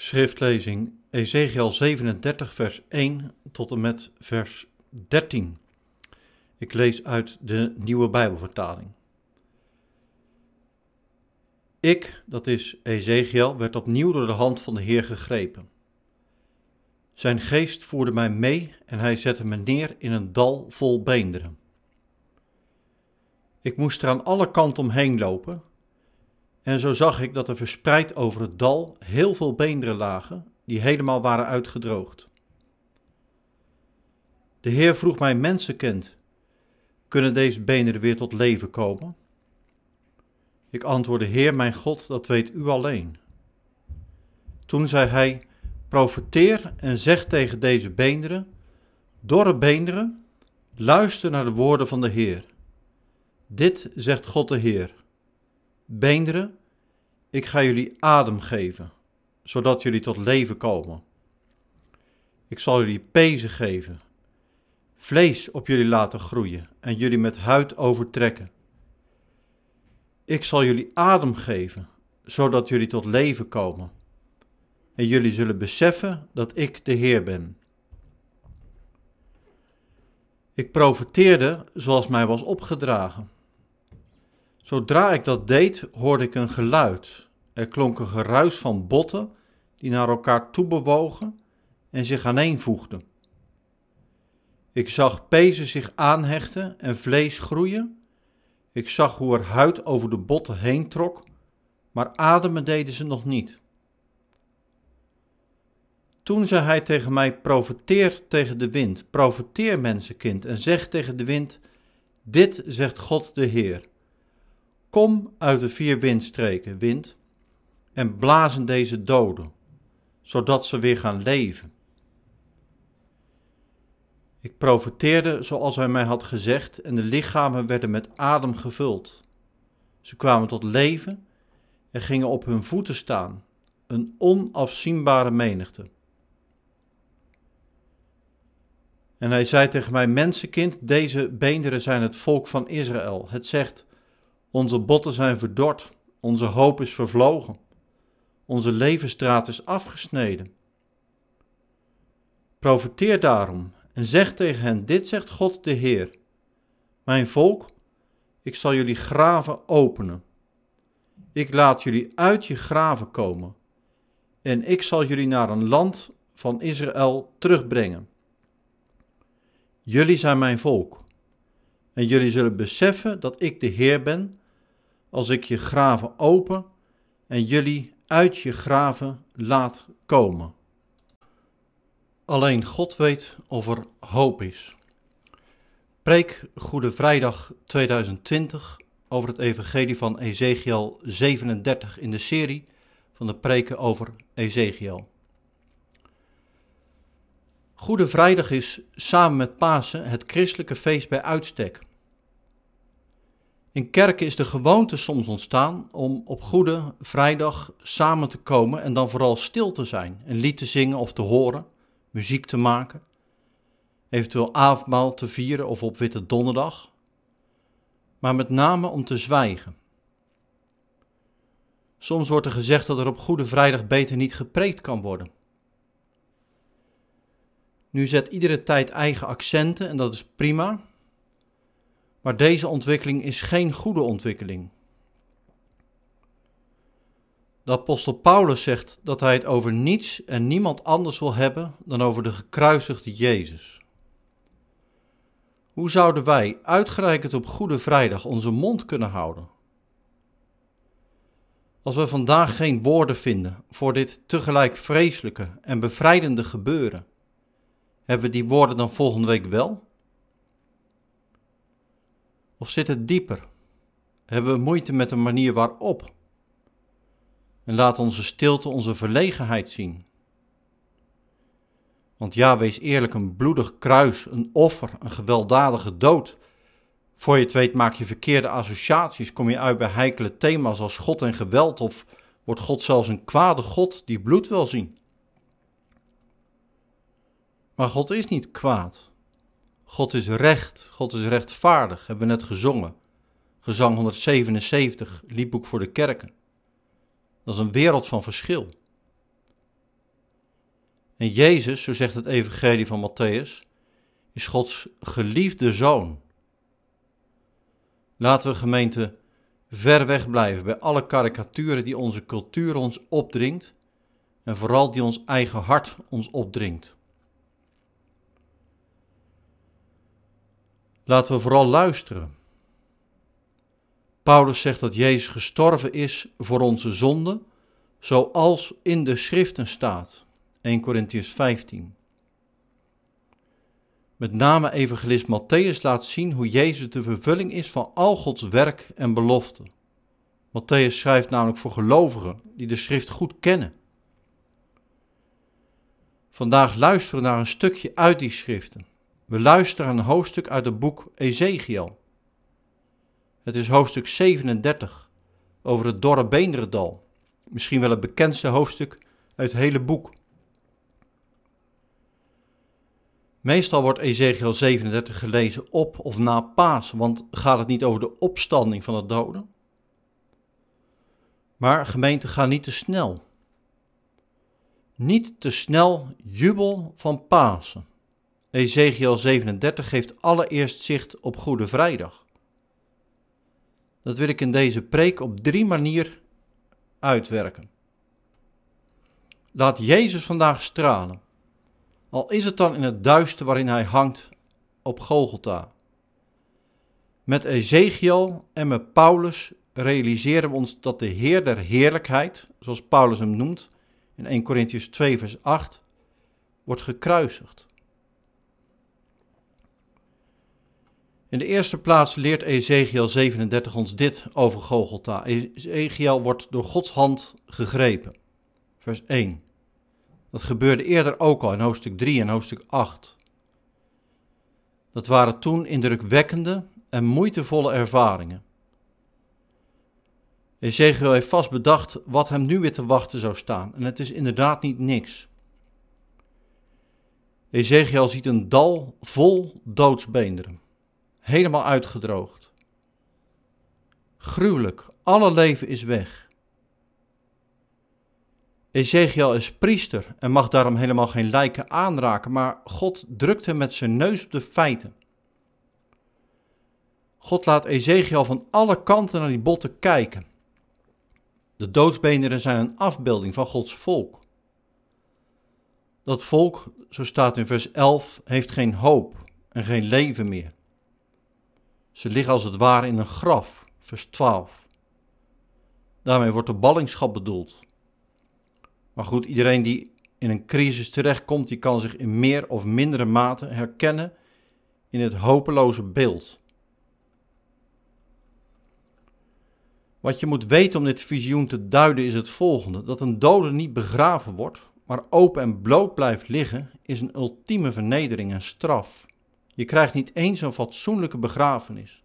Schriftlezing Ezekiel 37, vers 1 tot en met vers 13. Ik lees uit de nieuwe Bijbelvertaling. Ik, dat is Ezekiel, werd opnieuw door de hand van de Heer gegrepen. Zijn geest voerde mij mee en hij zette me neer in een dal vol beenderen. Ik moest er aan alle kanten omheen lopen en zo zag ik dat er verspreid over het dal heel veel beenderen lagen, die helemaal waren uitgedroogd. De Heer vroeg mij, mensenkind, kunnen deze beenderen weer tot leven komen? Ik antwoordde, Heer mijn God, dat weet u alleen. Toen zei hij, profeteer en zeg tegen deze beenderen, dorre beenderen, luister naar de woorden van de Heer. Dit zegt God de Heer. Beenderen, ik ga jullie adem geven, zodat jullie tot leven komen. Ik zal jullie pezen geven, vlees op jullie laten groeien en jullie met huid overtrekken. Ik zal jullie adem geven, zodat jullie tot leven komen. En jullie zullen beseffen dat ik de Heer ben. Ik profeteerde zoals mij was opgedragen. Zodra ik dat deed, hoorde ik een geluid. Er klonk een geruis van botten die naar elkaar toe bewogen en zich aaneenvoegden. Ik zag pezen zich aanhechten en vlees groeien. Ik zag hoe er huid over de botten heen trok, maar ademen deden ze nog niet. Toen zei hij tegen mij: Profeteer tegen de wind, profeteer mensenkind, en zeg tegen de wind: Dit zegt God de Heer. Kom uit de vier windstreken, wind, en blazen deze doden, zodat ze weer gaan leven. Ik profeteerde zoals hij mij had gezegd, en de lichamen werden met adem gevuld. Ze kwamen tot leven en gingen op hun voeten staan, een onafzienbare menigte. En hij zei tegen mij: Mensenkind, deze beenderen zijn het volk van Israël. Het zegt: onze botten zijn verdord, onze hoop is vervlogen, onze levensstraat is afgesneden. Profeteer daarom en zeg tegen hen: Dit zegt God de Heer. Mijn volk, ik zal jullie graven openen. Ik laat jullie uit je graven komen en ik zal jullie naar een land van Israël terugbrengen. Jullie zijn mijn volk en jullie zullen beseffen dat ik de Heer ben als ik je graven open en jullie uit je graven laat komen. Alleen God weet of er hoop is. Preek Goede Vrijdag 2020 over het Evangelie van Ezekiel 37 in de serie van de preken over Ezekiel. Goede Vrijdag is samen met Pasen het christelijke feest bij uitstek. In kerken is de gewoonte soms ontstaan om op Goede Vrijdag samen te komen en dan vooral stil te zijn, een lied te zingen of te horen, muziek te maken, eventueel avondmaal te vieren of op Witte Donderdag, maar met name om te zwijgen. Soms wordt er gezegd dat er op Goede Vrijdag beter niet gepreekt kan worden. Nu zet iedere tijd eigen accenten en dat is prima, maar deze ontwikkeling is geen goede ontwikkeling. De apostel Paulus zegt dat hij het over niets en niemand anders wil hebben dan over de gekruisigde Jezus. Hoe zouden wij, uitgereikt op Goede Vrijdag, onze mond kunnen houden? Als we vandaag geen woorden vinden voor dit tegelijk vreselijke en bevrijdende gebeuren, hebben we die woorden dan volgende week wel? Of zit het dieper? Hebben we moeite met de manier waarop? En laat onze stilte onze verlegenheid zien. Want ja, wees eerlijk, een bloedig kruis, een offer, een gewelddadige dood. Voor je het weet maak je verkeerde associaties, kom je uit bij heikele thema's als God en geweld of wordt God zelfs een kwade God die bloed wil zien. Maar God is niet kwaad. God is recht, God is rechtvaardig, hebben we net gezongen. Gezang 177, liedboek voor de kerken. Dat is een wereld van verschil. En Jezus, zo zegt het Evangelie van Matthäus, is Gods geliefde zoon. Laten we gemeente ver weg blijven bij alle karikaturen die onze cultuur ons opdringt en vooral die ons eigen hart ons opdringt. Laten we vooral luisteren. Paulus zegt dat Jezus gestorven is voor onze zonden, zoals in de schriften staat. 1 Corinthians 15. Met name evangelist Matthäus laat zien hoe Jezus de vervulling is van al Gods werk en belofte. Matthäus schrijft namelijk voor gelovigen die de schrift goed kennen. Vandaag luisteren we naar een stukje uit die schriften. We luisteren een hoofdstuk uit het boek Ezekiel. Het is hoofdstuk 37 over het dorre Beenderdal. Misschien wel het bekendste hoofdstuk uit het hele boek. Meestal wordt Ezekiel 37 gelezen op of na Paas, want gaat het niet over de opstanding van de doden? Maar gemeente, ga niet te snel. Niet te snel jubel van Pasen. Ezekiel 37 geeft allereerst zicht op Goede Vrijdag. Dat wil ik in deze preek op drie manieren uitwerken. Laat Jezus vandaag stralen, al is het dan in het duister waarin hij hangt op Golgotha. Met Ezekiel en met Paulus realiseren we ons dat de Heer der Heerlijkheid, zoals Paulus hem noemt in 1 Corinthians 2, vers 8, wordt gekruisigd. In de eerste plaats leert Ezekiel 37 ons dit over Golgotha. Ezekiel wordt door Gods hand gegrepen. Vers 1. Dat gebeurde eerder ook al in hoofdstuk 3 en hoofdstuk 8. Dat waren toen indrukwekkende en moeitevolle ervaringen. Ezekiel heeft vast bedacht wat hem nu weer te wachten zou staan. En het is inderdaad niet niks. Ezekiel ziet een dal vol doodsbeenderen helemaal uitgedroogd. Gruwelijk, alle leven is weg. Ezekiel is priester en mag daarom helemaal geen lijken aanraken, maar God drukt hem met zijn neus op de feiten. God laat Ezekiel van alle kanten naar die botten kijken. De doodsbeenderen zijn een afbeelding van Gods volk. Dat volk, zo staat in vers 11, heeft geen hoop en geen leven meer. Ze liggen als het ware in een graf, vers 12. Daarmee wordt de ballingschap bedoeld. Maar goed, iedereen die in een crisis terechtkomt, die kan zich in meer of mindere mate herkennen in het hopeloze beeld. Wat je moet weten om dit visioen te duiden is het volgende: dat een dode niet begraven wordt, maar open en bloot blijft liggen, is een ultieme vernedering en straf. Je krijgt niet eens een fatsoenlijke begrafenis.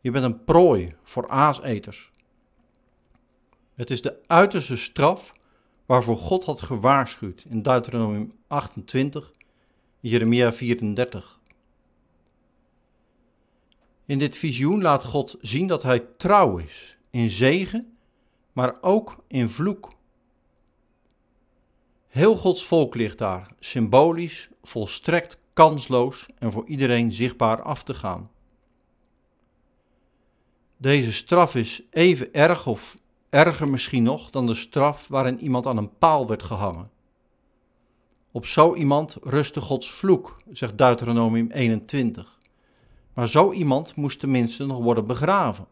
Je bent een prooi voor aaseters. Het is de uiterste straf waarvoor God had gewaarschuwd in Deuteronomium 28, Jeremia 34. In dit visioen laat God zien dat hij trouw is in zegen, maar ook in vloek. Heel Gods volk ligt daar, symbolisch, volstrekt kansloos en voor iedereen zichtbaar af te gaan. Deze straf is even erg of erger misschien nog dan de straf waarin iemand aan een paal werd gehangen. Op zo iemand rustte Gods vloek, zegt Deuteronomium 21. Maar zo iemand moest tenminste nog worden begraven.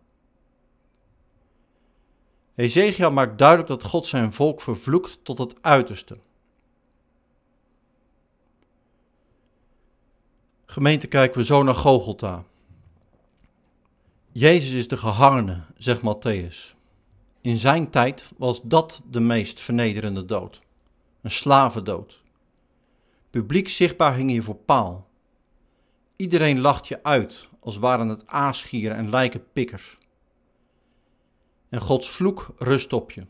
Ezekiel maakt duidelijk dat God zijn volk vervloekt tot het uiterste. Gemeente kijken we zo naar Gogolta. Jezus is de gehangene, zegt Matthäus. In zijn tijd was dat de meest vernederende dood. Een slavendood. Publiek zichtbaar hing je voor paal. Iedereen lacht je uit, als waren het aasgieren en lijkenpikkers. En Gods vloek rust op je.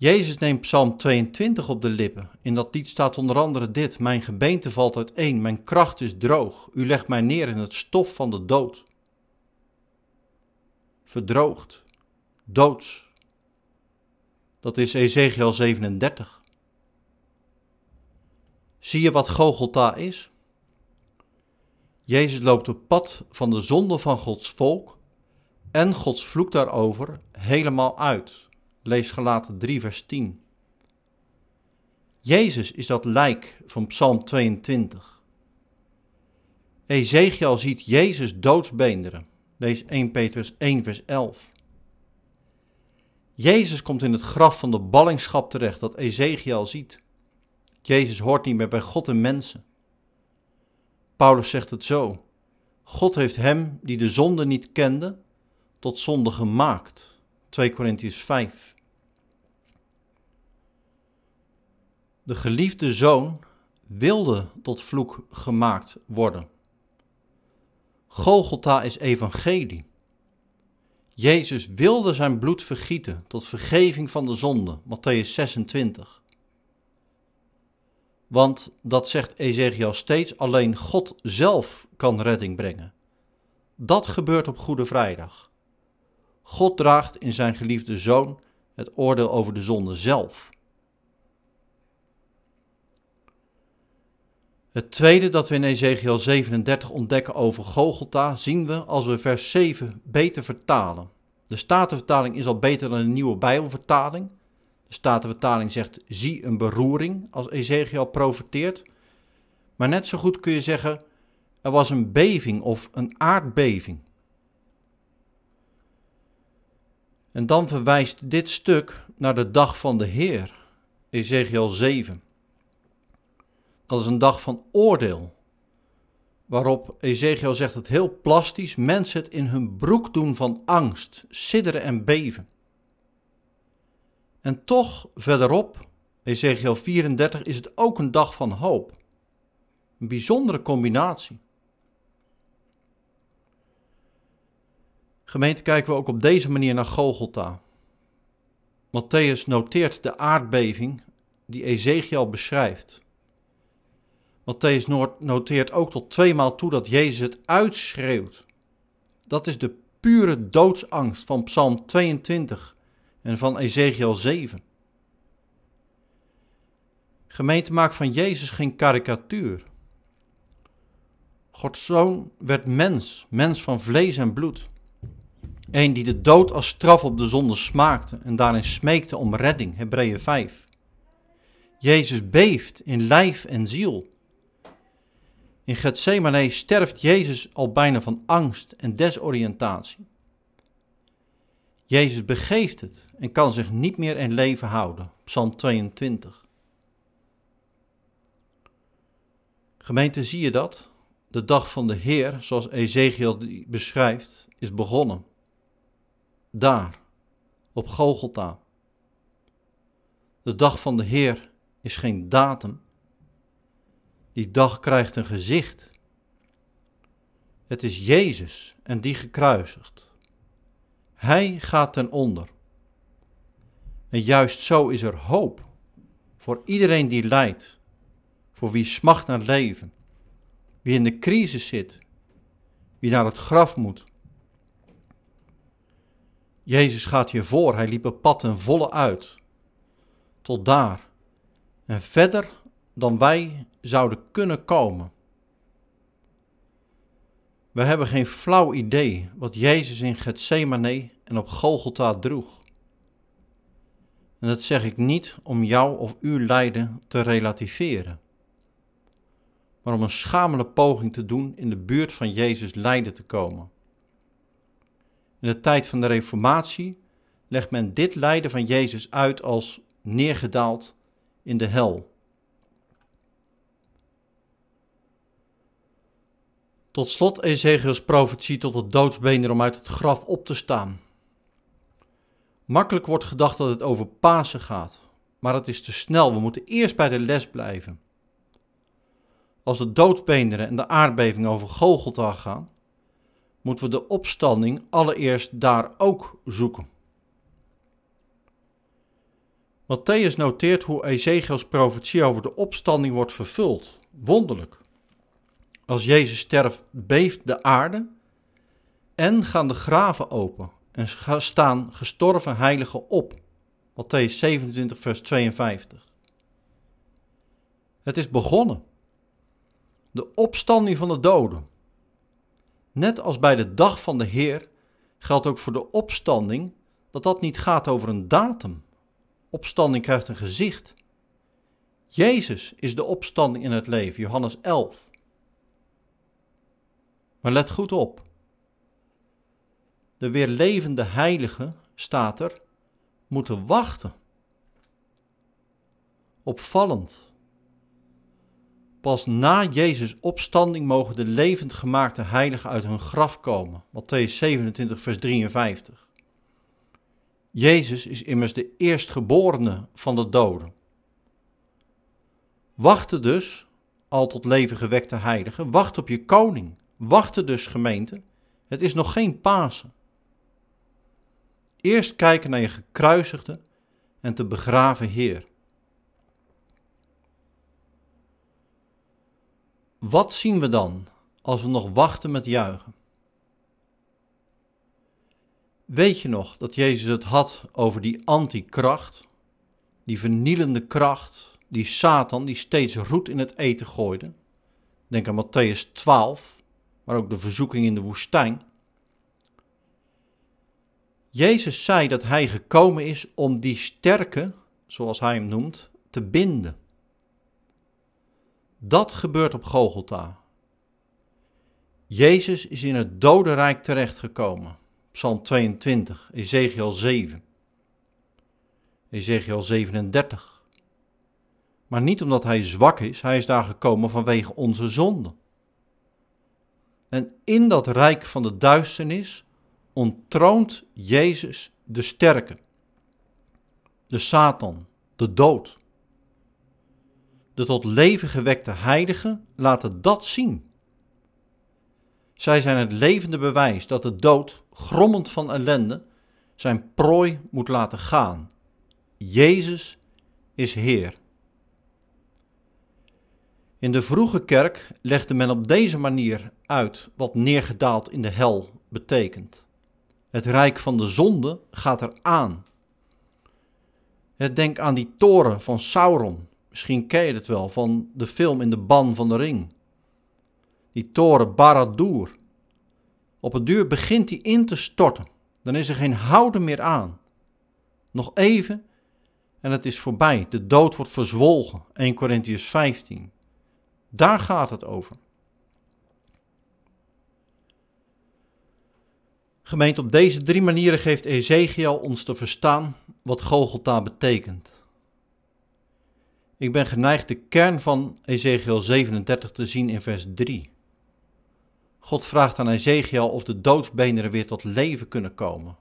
Jezus neemt Psalm 22 op de lippen. In dat lied staat onder andere dit: Mijn gebeente valt uiteen, mijn kracht is droog. U legt mij neer in het stof van de dood. Verdroogd, doods. Dat is Ezekiel 37. Zie je wat Gogolta is? Jezus loopt het pad van de zonde van Gods volk en Gods vloek daarover helemaal uit. Lees gelaten 3 vers 10. Jezus is dat lijk van Psalm 22. Ezekiel ziet Jezus doodsbeenderen. Lees 1 Petrus 1 vers 11. Jezus komt in het graf van de ballingschap terecht dat Ezekiel ziet. Jezus hoort niet meer bij God en mensen. Paulus zegt het zo. God heeft hem die de zonde niet kende, tot zonde gemaakt. 2 Korintiërs 5. De geliefde zoon wilde tot vloek gemaakt worden. Golgotha is evangelie. Jezus wilde zijn bloed vergieten tot vergeving van de zonde, Matthäus 26. Want dat zegt Ezekiel steeds, alleen God zelf kan redding brengen. Dat gebeurt op Goede Vrijdag. God draagt in zijn geliefde zoon het oordeel over de zonde zelf. Het tweede dat we in Ezekiel 37 ontdekken over Gogolta zien we als we vers 7 beter vertalen. De Statenvertaling is al beter dan de nieuwe Bijbelvertaling. De Statenvertaling zegt zie een beroering als Ezekiel profeteert. Maar net zo goed kun je zeggen er was een beving of een aardbeving. En dan verwijst dit stuk naar de dag van de Heer, Ezekiel 7. Dat is een dag van oordeel. Waarop Ezekiel zegt het heel plastisch: mensen het in hun broek doen van angst, sidderen en beven. En toch verderop, Ezekiel 34, is het ook een dag van hoop. Een bijzondere combinatie. Gemeente kijken we ook op deze manier naar Gogolta. Matthäus noteert de aardbeving die Ezekiel beschrijft. Matthäus noteert ook tot tweemaal toe dat Jezus het uitschreeuwt. Dat is de pure doodsangst van Psalm 22 en van Ezekiel 7. Gemeente maakt van Jezus geen karikatuur. Gods zoon werd mens, mens van vlees en bloed. Een die de dood als straf op de zonde smaakte en daarin smeekte om redding, Hebreeën 5. Jezus beeft in lijf en ziel in Gethsemane sterft Jezus al bijna van angst en desoriëntatie. Jezus begeeft het en kan zich niet meer in leven houden. Psalm 22. Gemeente, zie je dat? De dag van de Heer, zoals Ezekiel die beschrijft, is begonnen. Daar, op Gogolta. De dag van de Heer is geen datum, die dag krijgt een gezicht. Het is Jezus en die gekruisigd. Hij gaat ten onder. En juist zo is er hoop voor iedereen die lijdt, voor wie smacht naar leven, wie in de crisis zit, wie naar het graf moet. Jezus gaat hier voor, hij liep het pad ten volle uit, tot daar. En verder dan wij zouden kunnen komen. We hebben geen flauw idee wat Jezus in Gethsemane en op Golgotha droeg. En dat zeg ik niet om jou of uw lijden te relativeren, maar om een schamele poging te doen in de buurt van Jezus lijden te komen. In de tijd van de Reformatie legt men dit lijden van Jezus uit als neergedaald in de hel. Tot slot Ezekiels profetie tot het doodsbeen om uit het graf op te staan. Makkelijk wordt gedacht dat het over Pasen gaat, maar het is te snel. We moeten eerst bij de les blijven. Als de doodsbeenderen en de aardbeving over Gogolta gaan, moeten we de opstanding allereerst daar ook zoeken. Matthäus noteert hoe Ezekiels profetie over de opstanding wordt vervuld. Wonderlijk. Als Jezus sterft, beeft de aarde en gaan de graven open en staan gestorven heiligen op. Matthäus 27, vers 52. Het is begonnen. De opstanding van de doden. Net als bij de dag van de Heer geldt ook voor de opstanding dat dat niet gaat over een datum. Opstanding krijgt een gezicht. Jezus is de opstanding in het leven, Johannes 11. Maar let goed op. De weer levende heiligen, staat er, moeten wachten. Opvallend. Pas na Jezus' opstanding mogen de levend gemaakte heiligen uit hun graf komen. Matthäus 27, vers 53. Jezus is immers de eerstgeborene van de doden. Wachten dus, al tot leven gewekte heiligen, wacht op je koning. Wachten dus, gemeente. Het is nog geen Pasen. Eerst kijken naar je gekruisigde en te begraven Heer. Wat zien we dan als we nog wachten met juichen? Weet je nog dat Jezus het had over die antikracht, die vernielende kracht, die Satan die steeds roet in het eten gooide? Denk aan Matthäus 12, maar ook de verzoeking in de woestijn. Jezus zei dat hij gekomen is om die sterke, zoals hij hem noemt, te binden. Dat gebeurt op Gogolta. Jezus is in het dodenrijk terechtgekomen. Psalm 22, Ezekiel 7, Ezekiel 37. Maar niet omdat hij zwak is, hij is daar gekomen vanwege onze zonde. En in dat rijk van de duisternis ontroont Jezus de sterke, de Satan, de dood. De tot leven gewekte heiligen laten dat zien. Zij zijn het levende bewijs dat de dood, grommend van ellende, zijn prooi moet laten gaan. Jezus is Heer. In de vroege kerk legde men op deze manier uit wat neergedaald in de hel betekent. Het rijk van de zonde gaat er aan. Denk aan die toren van Sauron. Misschien ken je het wel van de film In de Ban van de Ring. Die toren Barad-dûr. Op het duur begint die in te storten. Dan is er geen houden meer aan. Nog even en het is voorbij. De dood wordt verzwolgen. 1 Corinthians 15. Daar gaat het over. Gemeend op deze drie manieren geeft Ezekiel ons te verstaan wat Gogolta betekent. Ik ben geneigd de kern van Ezekiel 37 te zien in vers 3. God vraagt aan Ezekiel of de doodsbeenderen weer tot leven kunnen komen.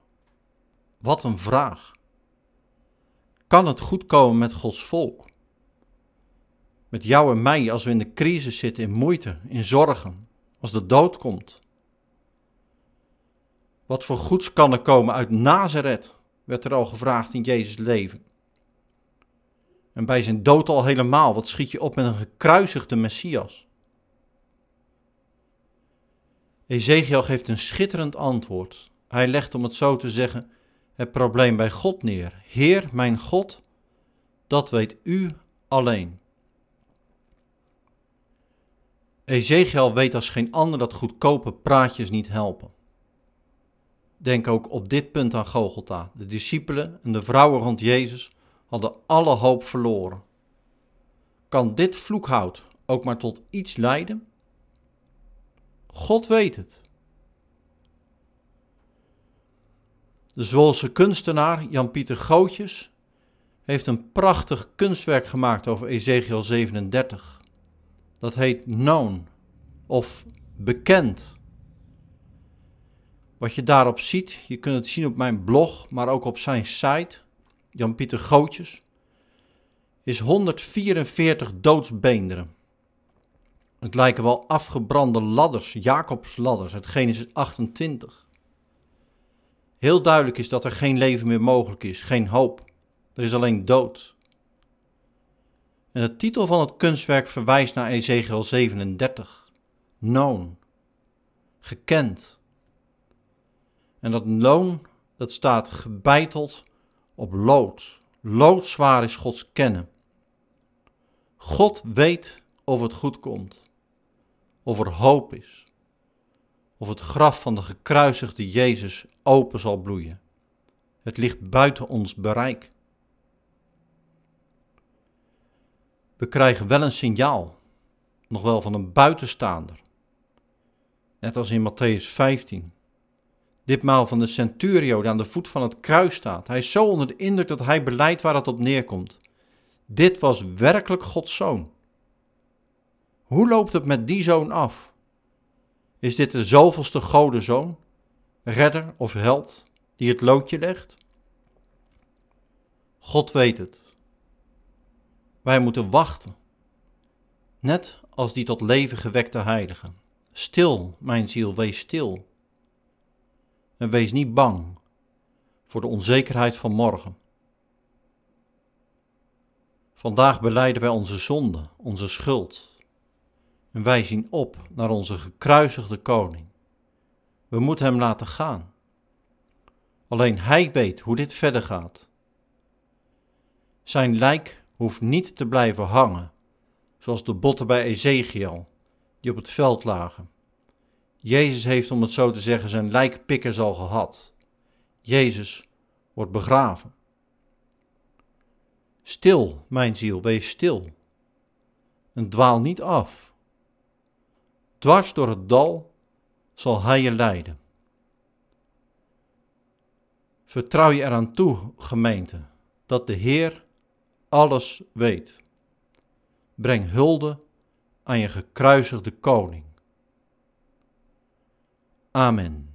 Wat een vraag. Kan het goed komen met Gods volk? Met jou en mij als we in de crisis zitten, in moeite, in zorgen, als de dood komt? Wat voor goeds kan er komen uit Nazareth, werd er al gevraagd in Jezus' leven. En bij zijn dood al helemaal, wat schiet je op met een gekruisigde Messias? Ezekiel geeft een schitterend antwoord. Hij legt, om het zo te zeggen, het probleem bij God neer. Heer, mijn God, dat weet u alleen. Ezekiel weet als geen ander dat goedkope praatjes niet helpen. Denk ook op dit punt aan Gogolta. De discipelen en de vrouwen rond Jezus hadden alle hoop verloren. Kan dit vloekhout ook maar tot iets leiden? God weet het. De Zwolse kunstenaar Jan-Pieter Gootjes heeft een prachtig kunstwerk gemaakt over Ezekiel 37. Dat heet Known of Bekend. Wat je daarop ziet, je kunt het zien op mijn blog, maar ook op zijn site, Jan-Pieter Gootjes, is 144 doodsbeenderen. Het lijken wel afgebrande ladders, Jacobsladders uit Genesis 28. Heel duidelijk is dat er geen leven meer mogelijk is, geen hoop. Er is alleen dood. En de titel van het kunstwerk verwijst naar Ezekiel 37. Known. Gekend. En dat loon, dat staat gebeiteld op lood. Loodzwaar is Gods kennen. God weet of het goed komt, of er hoop is, of het graf van de gekruisigde Jezus open zal bloeien. Het ligt buiten ons bereik. We krijgen wel een signaal, nog wel van een buitenstaander. Net als in Matthäus 15. Ditmaal van de centurio die aan de voet van het kruis staat. Hij is zo onder de indruk dat hij beleidt waar het op neerkomt. Dit was werkelijk Gods zoon. Hoe loopt het met die zoon af? Is dit de zoveelste godenzoon, redder of held die het loodje legt? God weet het. Wij moeten wachten, net als die tot leven gewekte heiligen. Stil, mijn ziel, wees stil. En wees niet bang voor de onzekerheid van morgen. Vandaag beleiden wij onze zonde, onze schuld. En wij zien op naar onze gekruisigde koning. We moeten hem laten gaan. Alleen hij weet hoe dit verder gaat. Zijn lijk hoeft niet te blijven hangen, zoals de botten bij Ezekiel, die op het veld lagen. Jezus heeft, om het zo te zeggen, zijn lijkpikkers al gehad. Jezus wordt begraven. Stil, mijn ziel, wees stil. En dwaal niet af. Dwars door het dal zal hij je leiden. Vertrouw je eraan toe, gemeente, dat de Heer alles weet. Breng hulde aan je gekruisigde koning. Amen.